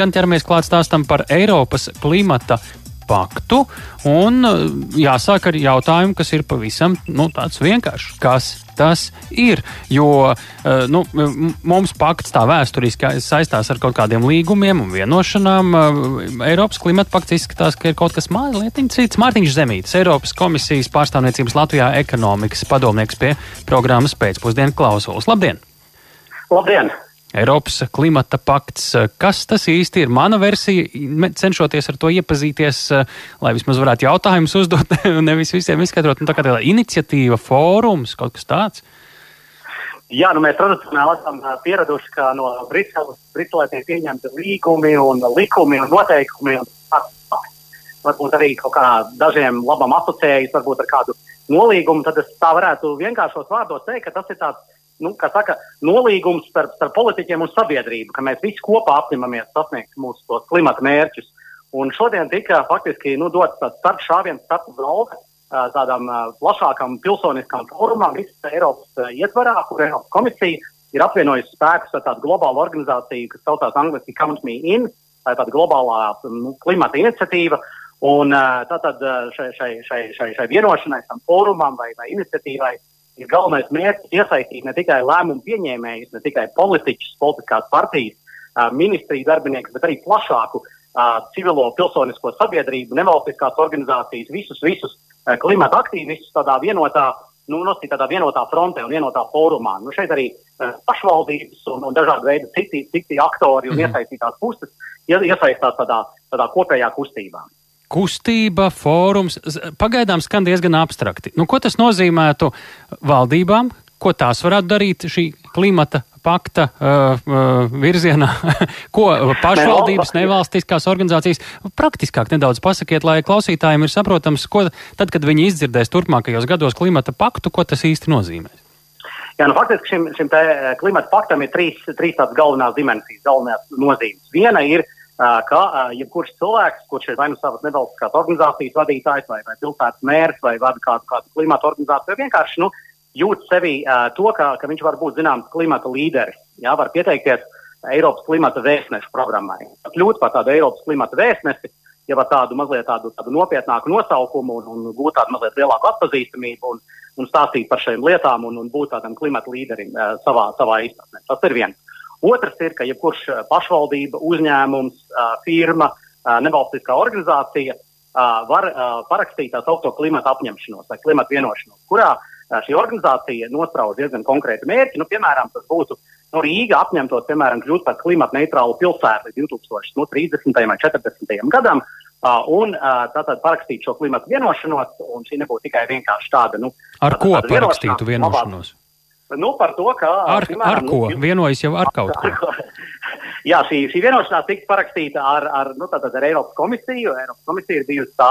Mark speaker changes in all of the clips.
Speaker 1: Gan ķeramies klāt stāstam par Eiropas klimata paktu. Un jāsāk ar jautājumu, kas ir pavisam nu, tāds vienkāršs. Kas tas ir? Jo nu, mums pakts tā vēsturiski saistās ar kaut kādiem līgumiem un vienošanām. Eiropas klimata pakts izskatās, ka ir kaut kas mazliet cits. Mārtiņš Zemītis, Eiropas komisijas pārstāvniecības Latvijā ekonomikas padomnieks pie programmas pēcpusdienu klausulas. Labdien!
Speaker 2: Labdien!
Speaker 1: Eiropas klimata pakts. Kas tas īsti ir? Mana versija, cenšoties ar to iepazīties, lai vismaz varētu jautājumus uzdot, nevis visiem izskaidrot, nu, tā kā tāda iniciatīva, fórums, kaut kas tāds.
Speaker 2: Jā, nu mēs tradicionāli esam pieraduši, ka no Briseles, Briselē tiek pieņemti līgumi un likumi un noteikumi. Un varbūt arī kaut kā dažiem labam asociējas, varbūt ar kādu nolīgumu, tad es tā varētu vienkāršos vārdos teikt, ka tas ir tāds nu, saka, nolīgums starp, starp politiķiem un sabiedrību, ka mēs visi kopā apņemamies sasniegt mūsu klimata mērķus. Un šodien tika faktiski nu, dots tāds starp šāviens, starp valsts tādām plašākām pilsoniskām formām visas Eiropas ietvarā, kur Eiropas komisija ir apvienojusi spēkus ar tādu globālu organizāciju, kas saucās angliski Count Me In, tā ir tāda globālā nu, klimata iniciatīva. Un tātad šai, šai, šai, šai, šai vienošanai, tam fórumam vai, vai iniciatīvai ir galvenais mērķis iesaistīt ne tikai lēmumu pieņēmējus, ne tikai politiķus, politiskās partijas, ministriju darbiniekus, bet arī plašāku civilo pilsonisko sabiedrību, nevalstiskās organizācijas, visus, visus klimata aktīvistus tādā vienotā, nu, tādā vienotā frontē un vienotā fórumā. Nu, šeit arī pašvaldības un, un dažādi veidi citi, citi aktori un mm. iesaistītās puses iesaistās tādā, tādā kopējā kustībā
Speaker 1: kustība, fórums, pagaidām skan diezgan abstrakti. Nu, ko tas nozīmētu valdībām? Ko tās varētu darīt šī klimata pakta uh, uh, virzienā? ko pašvaldības, nevalstiskās organizācijas praktiskāk nedaudz pasakiet, lai klausītājiem ir saprotams, ko tad, kad viņi izdzirdēs turpmākajos gados klimata paktu, ko tas īsti nozīmē?
Speaker 2: Jā, nu, faktiski šim, šim klimata paktam ir trīs, trīs tādas galvenās dimensijas, galvenās nozīmes. Viena ir uh, ka jebkurš cilvēks, kurš ir vai nu savas nevalstiskās organizācijas vadītājs, vai, vai pilsētas mērs, vai vada kādu, kādu klimata organizāciju, vienkārši nu, jūt sevi to, ka, ka viņš var būt zināms klimata līderis. Jā, var pieteikties Eiropas klimata vēstnešu programmai. Kļūt par tādu Eiropas klimata vēstnesi, jau ar tādu mazliet tādu, tādu nopietnāku nosaukumu un, un gūt tādu mazliet lielāku atpazīstamību un, un stāstīt par šīm lietām un, un būt tādam klimata līderim uh, savā, savā izpratnē. Tas ir viens. Otrs ir, ka jebkurš pašvaldība, uzņēmums, firma, nevalstiskā organizācija var parakstīt tā saucamo klimata apņemšanos vai klimata vienošanos, kurā šī organizācija nosprauž diezgan konkrēti mērķi. Nu, piemēram, tas būtu nu, Rīga apņemtos, piemēram, kļūt par klimata neitrālu pilsētu līdz 2030. vai 40. gadam. Un tātad parakstīt šo klimatu vienošanos, un šī nebūtu tikai vienkārši tāda. Nu,
Speaker 1: Ar tāda, ko tāda parakstītu vienošanos?
Speaker 2: Nu, par to, ka.
Speaker 1: Ar, piemēram, ar ko? Nu, Vienojas jau ar kaut ko.
Speaker 2: Jā, šī, šī vienošanās tika parakstīta ar, ar, nu, ar Eiropas komisiju. Eiropas komisija ir bijusi tā,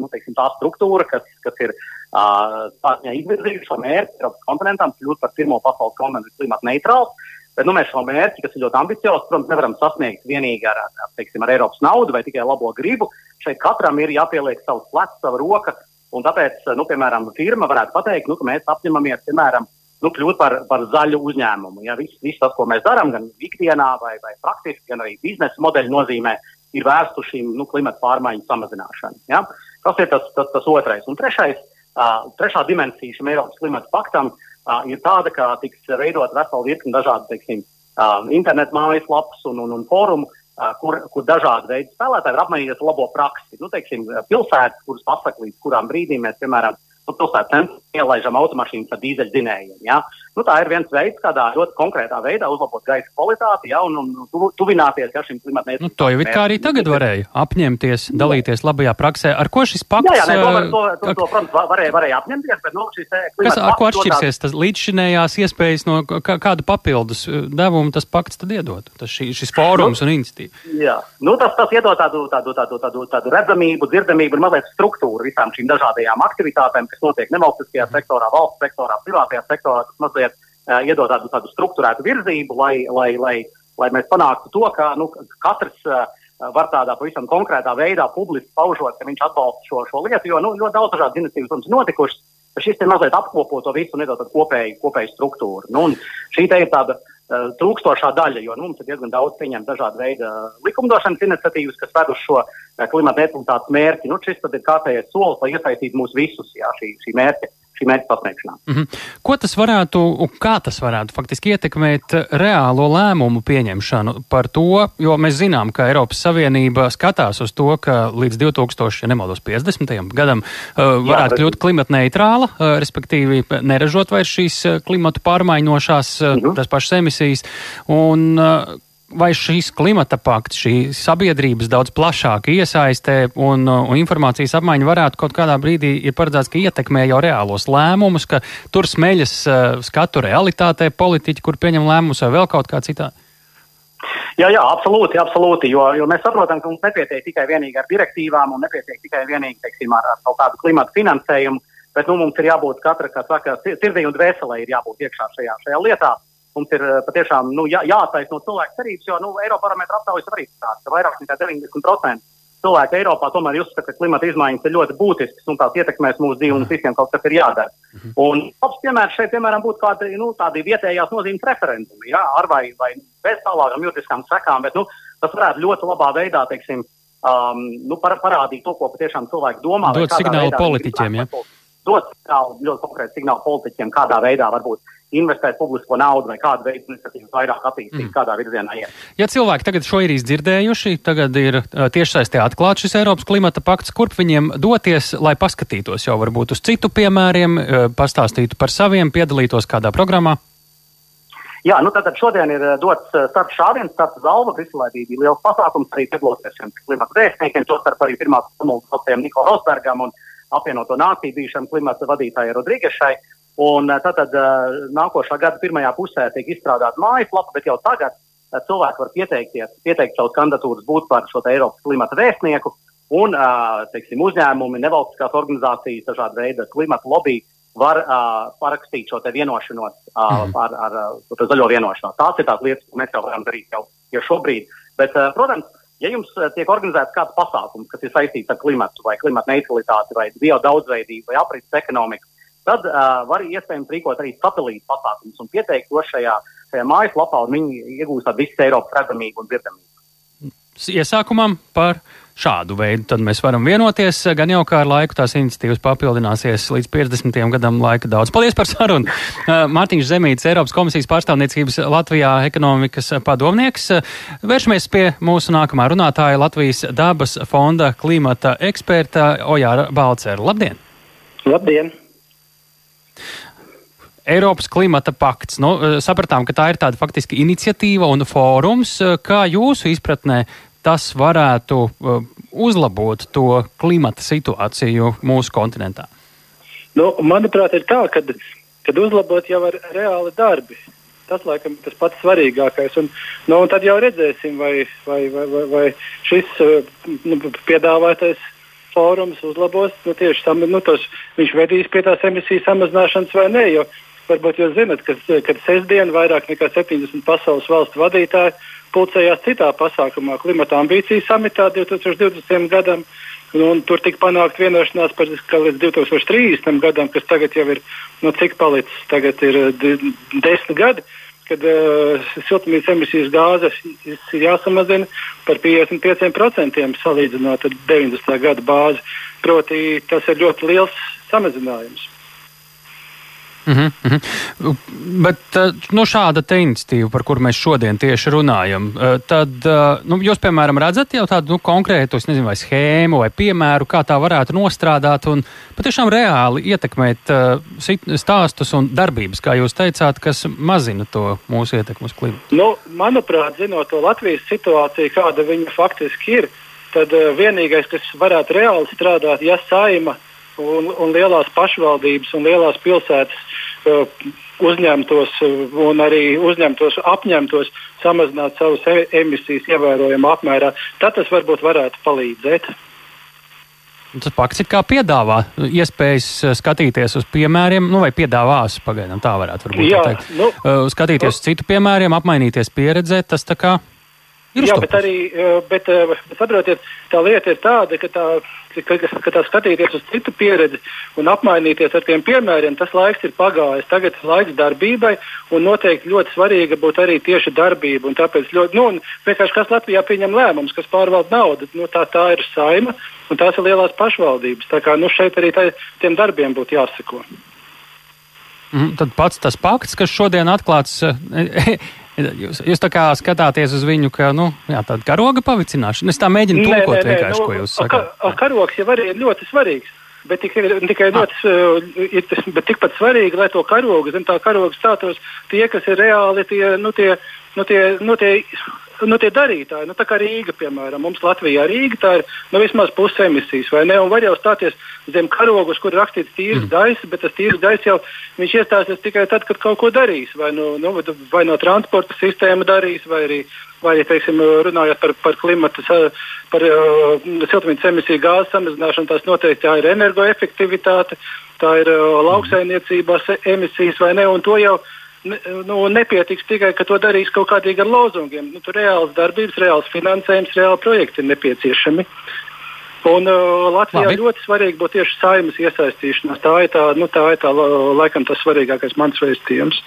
Speaker 2: nu, teiksim, tā struktūra, kas, kas ir uh, izvirzījusi šo mērķi Eiropas kontinentam kļūt par pirmo pasaules kontinentu klimata neitrālu. Bet nu, mēs šo mērķi, kas ir ļoti ambiciozs, protams, nevaram sasniegt ar, ar, teiksim, ar Eiropas naudu vai tikai labo gribu. Šeit katram ir jāpieliek savs plecs, sava roka. Un tāpēc, nu, piemēram, firma varētu pateikt, nu, ka mēs apņemamies, piemēram, nu, kļūt par, par zaļu uzņēmumu. Ja, viss, viss tas, ko mēs darām, gan ikdienā, vai, vai praktiski, gan arī biznesa modeļu nozīmē, ir vērsts uz šīm nu, klimata pārmaiņu samazināšanu. Ja. Tas ir tas, tas, tas otrais. Un trešais, uh, trešā dimensija šim Eiropas klimata paktam uh, ir tāda, ka tiks veidot veselu virkni dažādu teiksim, uh, internetu mājaslapas un, un, un fórumu. Uh, kur, kur dažādi veidi spēlētāji var apmainīties labo praksi. Nu, teiksim, pilsētas, kuras pasaka, līdz kurām brīdīm mēs, piemēram, pilsētas centrā ielaižam automašīnas ar dīzeļdzinējiem. Ja? Nu, tā ir viens veids, kādā ļoti konkrētā veidā uzlabot gaisa kvalitāti ja? un, un tu, tuvināties ja, šim klimatmērķim.
Speaker 1: Nu, to jau it kā arī tagad varēja apņemties, dalīties labajā praksē. Ar ko šis pakts?
Speaker 2: Jā, jā ne, to, var, to, to, to, protams, varēja, varēja apņemties, bet nu, šis
Speaker 1: Kas, ar ko atšķirsies tas līdzšinējās iespējas no kā, kādu papildus devumu tas pakts tad iedod? Tas šī, šis fórums nu, un iniciatīva.
Speaker 2: Jā, nu, tas, tas iedod tādu, tādu, tādu, tādu, tādu redzamību, dzirdamību un mazliet struktūru visām šīm dažādajām aktivitātēm, kas notiek nevalstiskajā sektorā, valsts sektorā, privātajā sektorā. Tas mazliet uh, iedod tādu, tādu struktūrētu virzību, lai, lai, lai, lai mēs panāktu to, ka nu, katrs uh, var tādā pavisam konkrētā veidā publiski paužot, ka viņš atbalsta šo, šo lietu, jo nu, ļoti daudz dažādas iniciatīvas mums notikušas. Šis ir mazliet apkopot to visu un iedod kopēju, kopēju struktūru. Nu, šī te ir tāda uh, trūkstošā daļa, jo nu, mums ir diezgan daudz pieņemt dažādu veidu likumdošanas iniciatīvas, kas ved uz šo uh, klimata neutralitātes mērķi. Nu, šis ir kārtējais solis, lai iesaistītu mūs visus jā, šī, šī mērķa šī mērķa sasniegšanā.
Speaker 1: Mm -hmm. Ko tas varētu kā tas varētu faktiski ietekmēt reālo lēmumu pieņemšanu par to, jo mēs zinām, ka Eiropas Savienība skatās uz to, ka līdz 2000, ja nemaldos, 50. gadam uh, varētu Jā, kļūt klimatneitrāla, uh, respektīvi neražot vairs šīs klimatu pārmaiņošās uh, mm -hmm. tas pašas emisijas. Un, uh, vai šīs klimata pakts, šī sabiedrības daudz plašāka iesaistē un, un informācijas apmaiņa varētu kaut kādā brīdī ir paredzēts, ka ietekmē jau reālos lēmumus, ka tur smeļas uh, skatu realitātē politiķi, kur pieņem lēmumus vai vēl kaut kā citā?
Speaker 2: Jā, jā, absolūti, absolūti jo, jo mēs saprotam, ka mums nepietiek tikai vienīgi ar direktīvām un nepietiek tikai vienīgi teiksim, ar, ar kaut kādu klimatu finansējumu, bet nu, mums ir jābūt katra, kā saka, sirdī un dvēselē ir jābūt iekšā šajā, šajā lietā. Mums ir eh, patiešām nu, jā, jāattaisno cilvēku cerības, jo nu, Eiroparometra aptaujas arī stāsta, ka vairāk nekā 90% cilvēku Eiropā tomēr uzskata, ka klimata izmaiņas ir ļoti būtiskas un tās ietekmēs mūsu dzīvi un mums visiem kaut kas ir jādara. Mhm. Un labs piemērs šeit, piemēram, būtu kādi, nu, tādi vietējās nozīmes referendumi, jā, ar vai, vai bez tālākām juridiskām sekām, bet nu, tas varētu ļoti labā veidā, teiksim, um, nu, par, parādīt to, ko patiešām cilvēki domā.
Speaker 1: Dot signālu politiķiem, jā.
Speaker 2: Dot signālu, ļoti konkrēti signālu politiķiem, kādā veidā varbūt investēt publisko naudu vai kādu veidu iniciatīvas vairāk attīstīt, mm. kādā virzienā iet.
Speaker 1: Ja cilvēki tagad šo ir izdzirdējuši, tagad ir tiešsaistē atklāts šis Eiropas klimata pakts, kurp viņiem doties, lai paskatītos jau varbūt uz citu piemēriem, pastāstītu par saviem, piedalītos kādā programmā?
Speaker 2: Jā, nu tātad šodien ir dots starp šāviens, starp Briselē bija liels pasākums, arī piedaloties šiem klimata vēstniekiem, to starp arī pirmās formulas saucējiem Niko Rosbergam un apvienoto nāciju bijušam klimata vadītājai Rodrīgešai. Un eh, tātad eh, nākošā gada pirmajā pusē tiek izstrādāta mājaslapa, bet jau tagad eh, cilvēki var pieteikties, pieteikt savus kandidatūras būt par šo Eiropas klimata vēstnieku. Un teiksim, uzņēmumi, nevalstiskās organizācijas, dažādi veidi klimata lobby var uh, parakstīt šo vienošanos uh, mm. ar, ar, ar zaļo vienošanos. Tās ir tās lietas, ko mēs jau varam darīt jau, jau šobrīd. Bet, uh, protams, ja jums tiek organizēts kāds pasākums, kas ir saistīts ar klimatu vai klimata neutralitāti vai bio daudzveidību vai aprits ekonomiku, tad uh, var iespējams rīkot arī satelīta pasākumus un pieteikt to šajā, šajā mājaslapā, un viņi iegūst visu Eiropas redzamību un dzirdamību.
Speaker 1: Iesākumam par šādu veidu tad mēs varam vienoties. Gan jau kā ar laiku tās iniciatīvas papildināsies līdz 50. gadam laika daudz. Paldies par sarunu! Mārtiņš Zemīts, Eiropas komisijas pārstāvniecības Latvijā ekonomikas padomnieks. Vēršamies pie mūsu nākamā runātāja Latvijas dabas fonda klimata eksperta Ojāra Balcera. Labdien!
Speaker 3: Labdien!
Speaker 1: Eiropas klimata pakts. Nu, eh, sapratām, ka tā ir tāda faktiski iniciatīva un fórums. Eh, kā jūsu izpratnē tas varētu uh, uzlabot to klimata situāciju mūsu kontinentā?
Speaker 3: Nu, manuprāt, ir tā, ka kad uzlabot jau ar reāli darbi. Tas, laikam, ir tas pats svarīgākais. Un, nu, un tad jau redzēsim, vai, vai, vai, vai, vai šis nu, piedāvātais fórums uzlabos nu, tieši tam, nu, tos, viņš vedīs pie tās emisiju samazināšanas vai nē. Jo, varbūt jūs zinat, ka kad sestdien vairāk nekā 70 pasaules valstu vadītāji pulcējās citā pasākumā, klimata ambīciju samitā 2020. gadam. Un, un tur tika panākt vienošanās par līdz 2030. gadam, kas tagad jau ir, nu, cik palicis, tagad ir desmit gadi, kad uh, siltumnīcas emisijas gāzes ir jāsamazina par 55% salīdzinot ar 90. gada bāzi. Proti, tas ir ļoti liels samazinājums.
Speaker 1: Mm -hmm. Bet eh, nu, šāda iniciatīva, par kuru mēs šodien tieši runājam, eh, tad eh, nu, jūs, piemēram, redzat jau tādu nu, konkrētu nezinu, vai schēmu vai piemēru, kā tā varētu nostrādāt un patiešām reāli ietekmēt stāstus un darbības, kā jūs teicāt, kas mazina to mūsu ietekmu uz klimatu?
Speaker 3: Nu, manuprāt, zinot to Latvijas situāciju, kāda viņa faktiski ir, tad vienīgais, kas varētu reāli strādāt, ja saima un, un lielās pašvaldības un lielās pilsētas uh, uzņemtos un arī uzņemtos, apņemtos samazināt savas e emisijas ievērojamā apmērā, tad tas varbūt varētu palīdzēt.
Speaker 1: Tas pakts ir kā piedāvā iespējas uh, skatīties uz piemēriem, nu, vai piedāvās, pagaidām tā varētu būt. Jā, teikt. Nu, uh, skatīties uz citu piemēriem, apmainīties pieredzē, tas tā kā
Speaker 3: Jā, bet arī, bet, saprotiet, tā lieta ir tāda, ka tā, ka, ka tā skatīties uz citu pieredzi un apmainīties ar tiem piemēriem, tas laiks ir pagājis. Tagad ir laiks darbībai, un noteikti ļoti svarīga būtu arī tieši darbība. Tāpēc ļoti, nu, vienkārši kas Latvijā pieņem lēmumus, kas pārvalda naudu, nu, tā, tā ir saima, un tās ir lielās pašvaldības. Tā kā nu, šeit arī tā, tiem darbiem būtu jāsako.
Speaker 1: Mm, tad pats tas pakts, kas šodien atklāts, jūs, jūs tā kā skatāties uz viņu, ka nu, jā, tāda karoga pavicināšana. Es tā mēģinu tulkot vienkārši, nu, ko jūs sakāt.
Speaker 3: Ka, karogs jau arī ir ļoti svarīgs. Bet tikai, tikai ļoti, uh, ir, bet tikpat svarīgi, lai to karogu, zem tā karoga stātos tie, kas ir reāli tie, nu, tie, nu, tie, nu, tie nu, tie darītāji, nu, tā kā Rīga, piemēram, mums Latvijā Rīga, tā ir nu, vismaz puse emisijas, vai ne? Un var jau stāties zem karogus, kur rakstīts tīrs mm. gaiss, bet tas tīrs gaiss jau iestāsies tikai tad, kad kaut ko darīs. Vai no, nu, vai no transporta sistēma darīs, vai arī, vai, teiksim, runājot par, par klimatu, par uh, siltumnīcas emisiju gāzes samazināšanu, tas noteikti tā ir energoefektivitāte, tā ir uh, lauksainiecības emisijas, vai ne? Ne, nu, nepietiks tikai, ka to darīs kaut kādīgi ar lozungiem. Nu, tur reāls darbības, reāls finansējums, reāli projekti ir nepieciešami. Un uh, Latvijā Labi. ļoti svarīgi būtu tieši saimas iesaistīšanās. Tā ir tā, nu, tā ir tā, laikam tas svarīgākais mans vēstījums.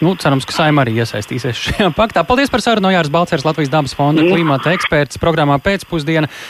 Speaker 1: Nu, cerams, ka Saima arī iesaistīsies šajā paktā. Paldies par sarunu. Jārs Balcers, Latvijas dabas fonda mm. klimata eksperts programmā pēcpusdiena.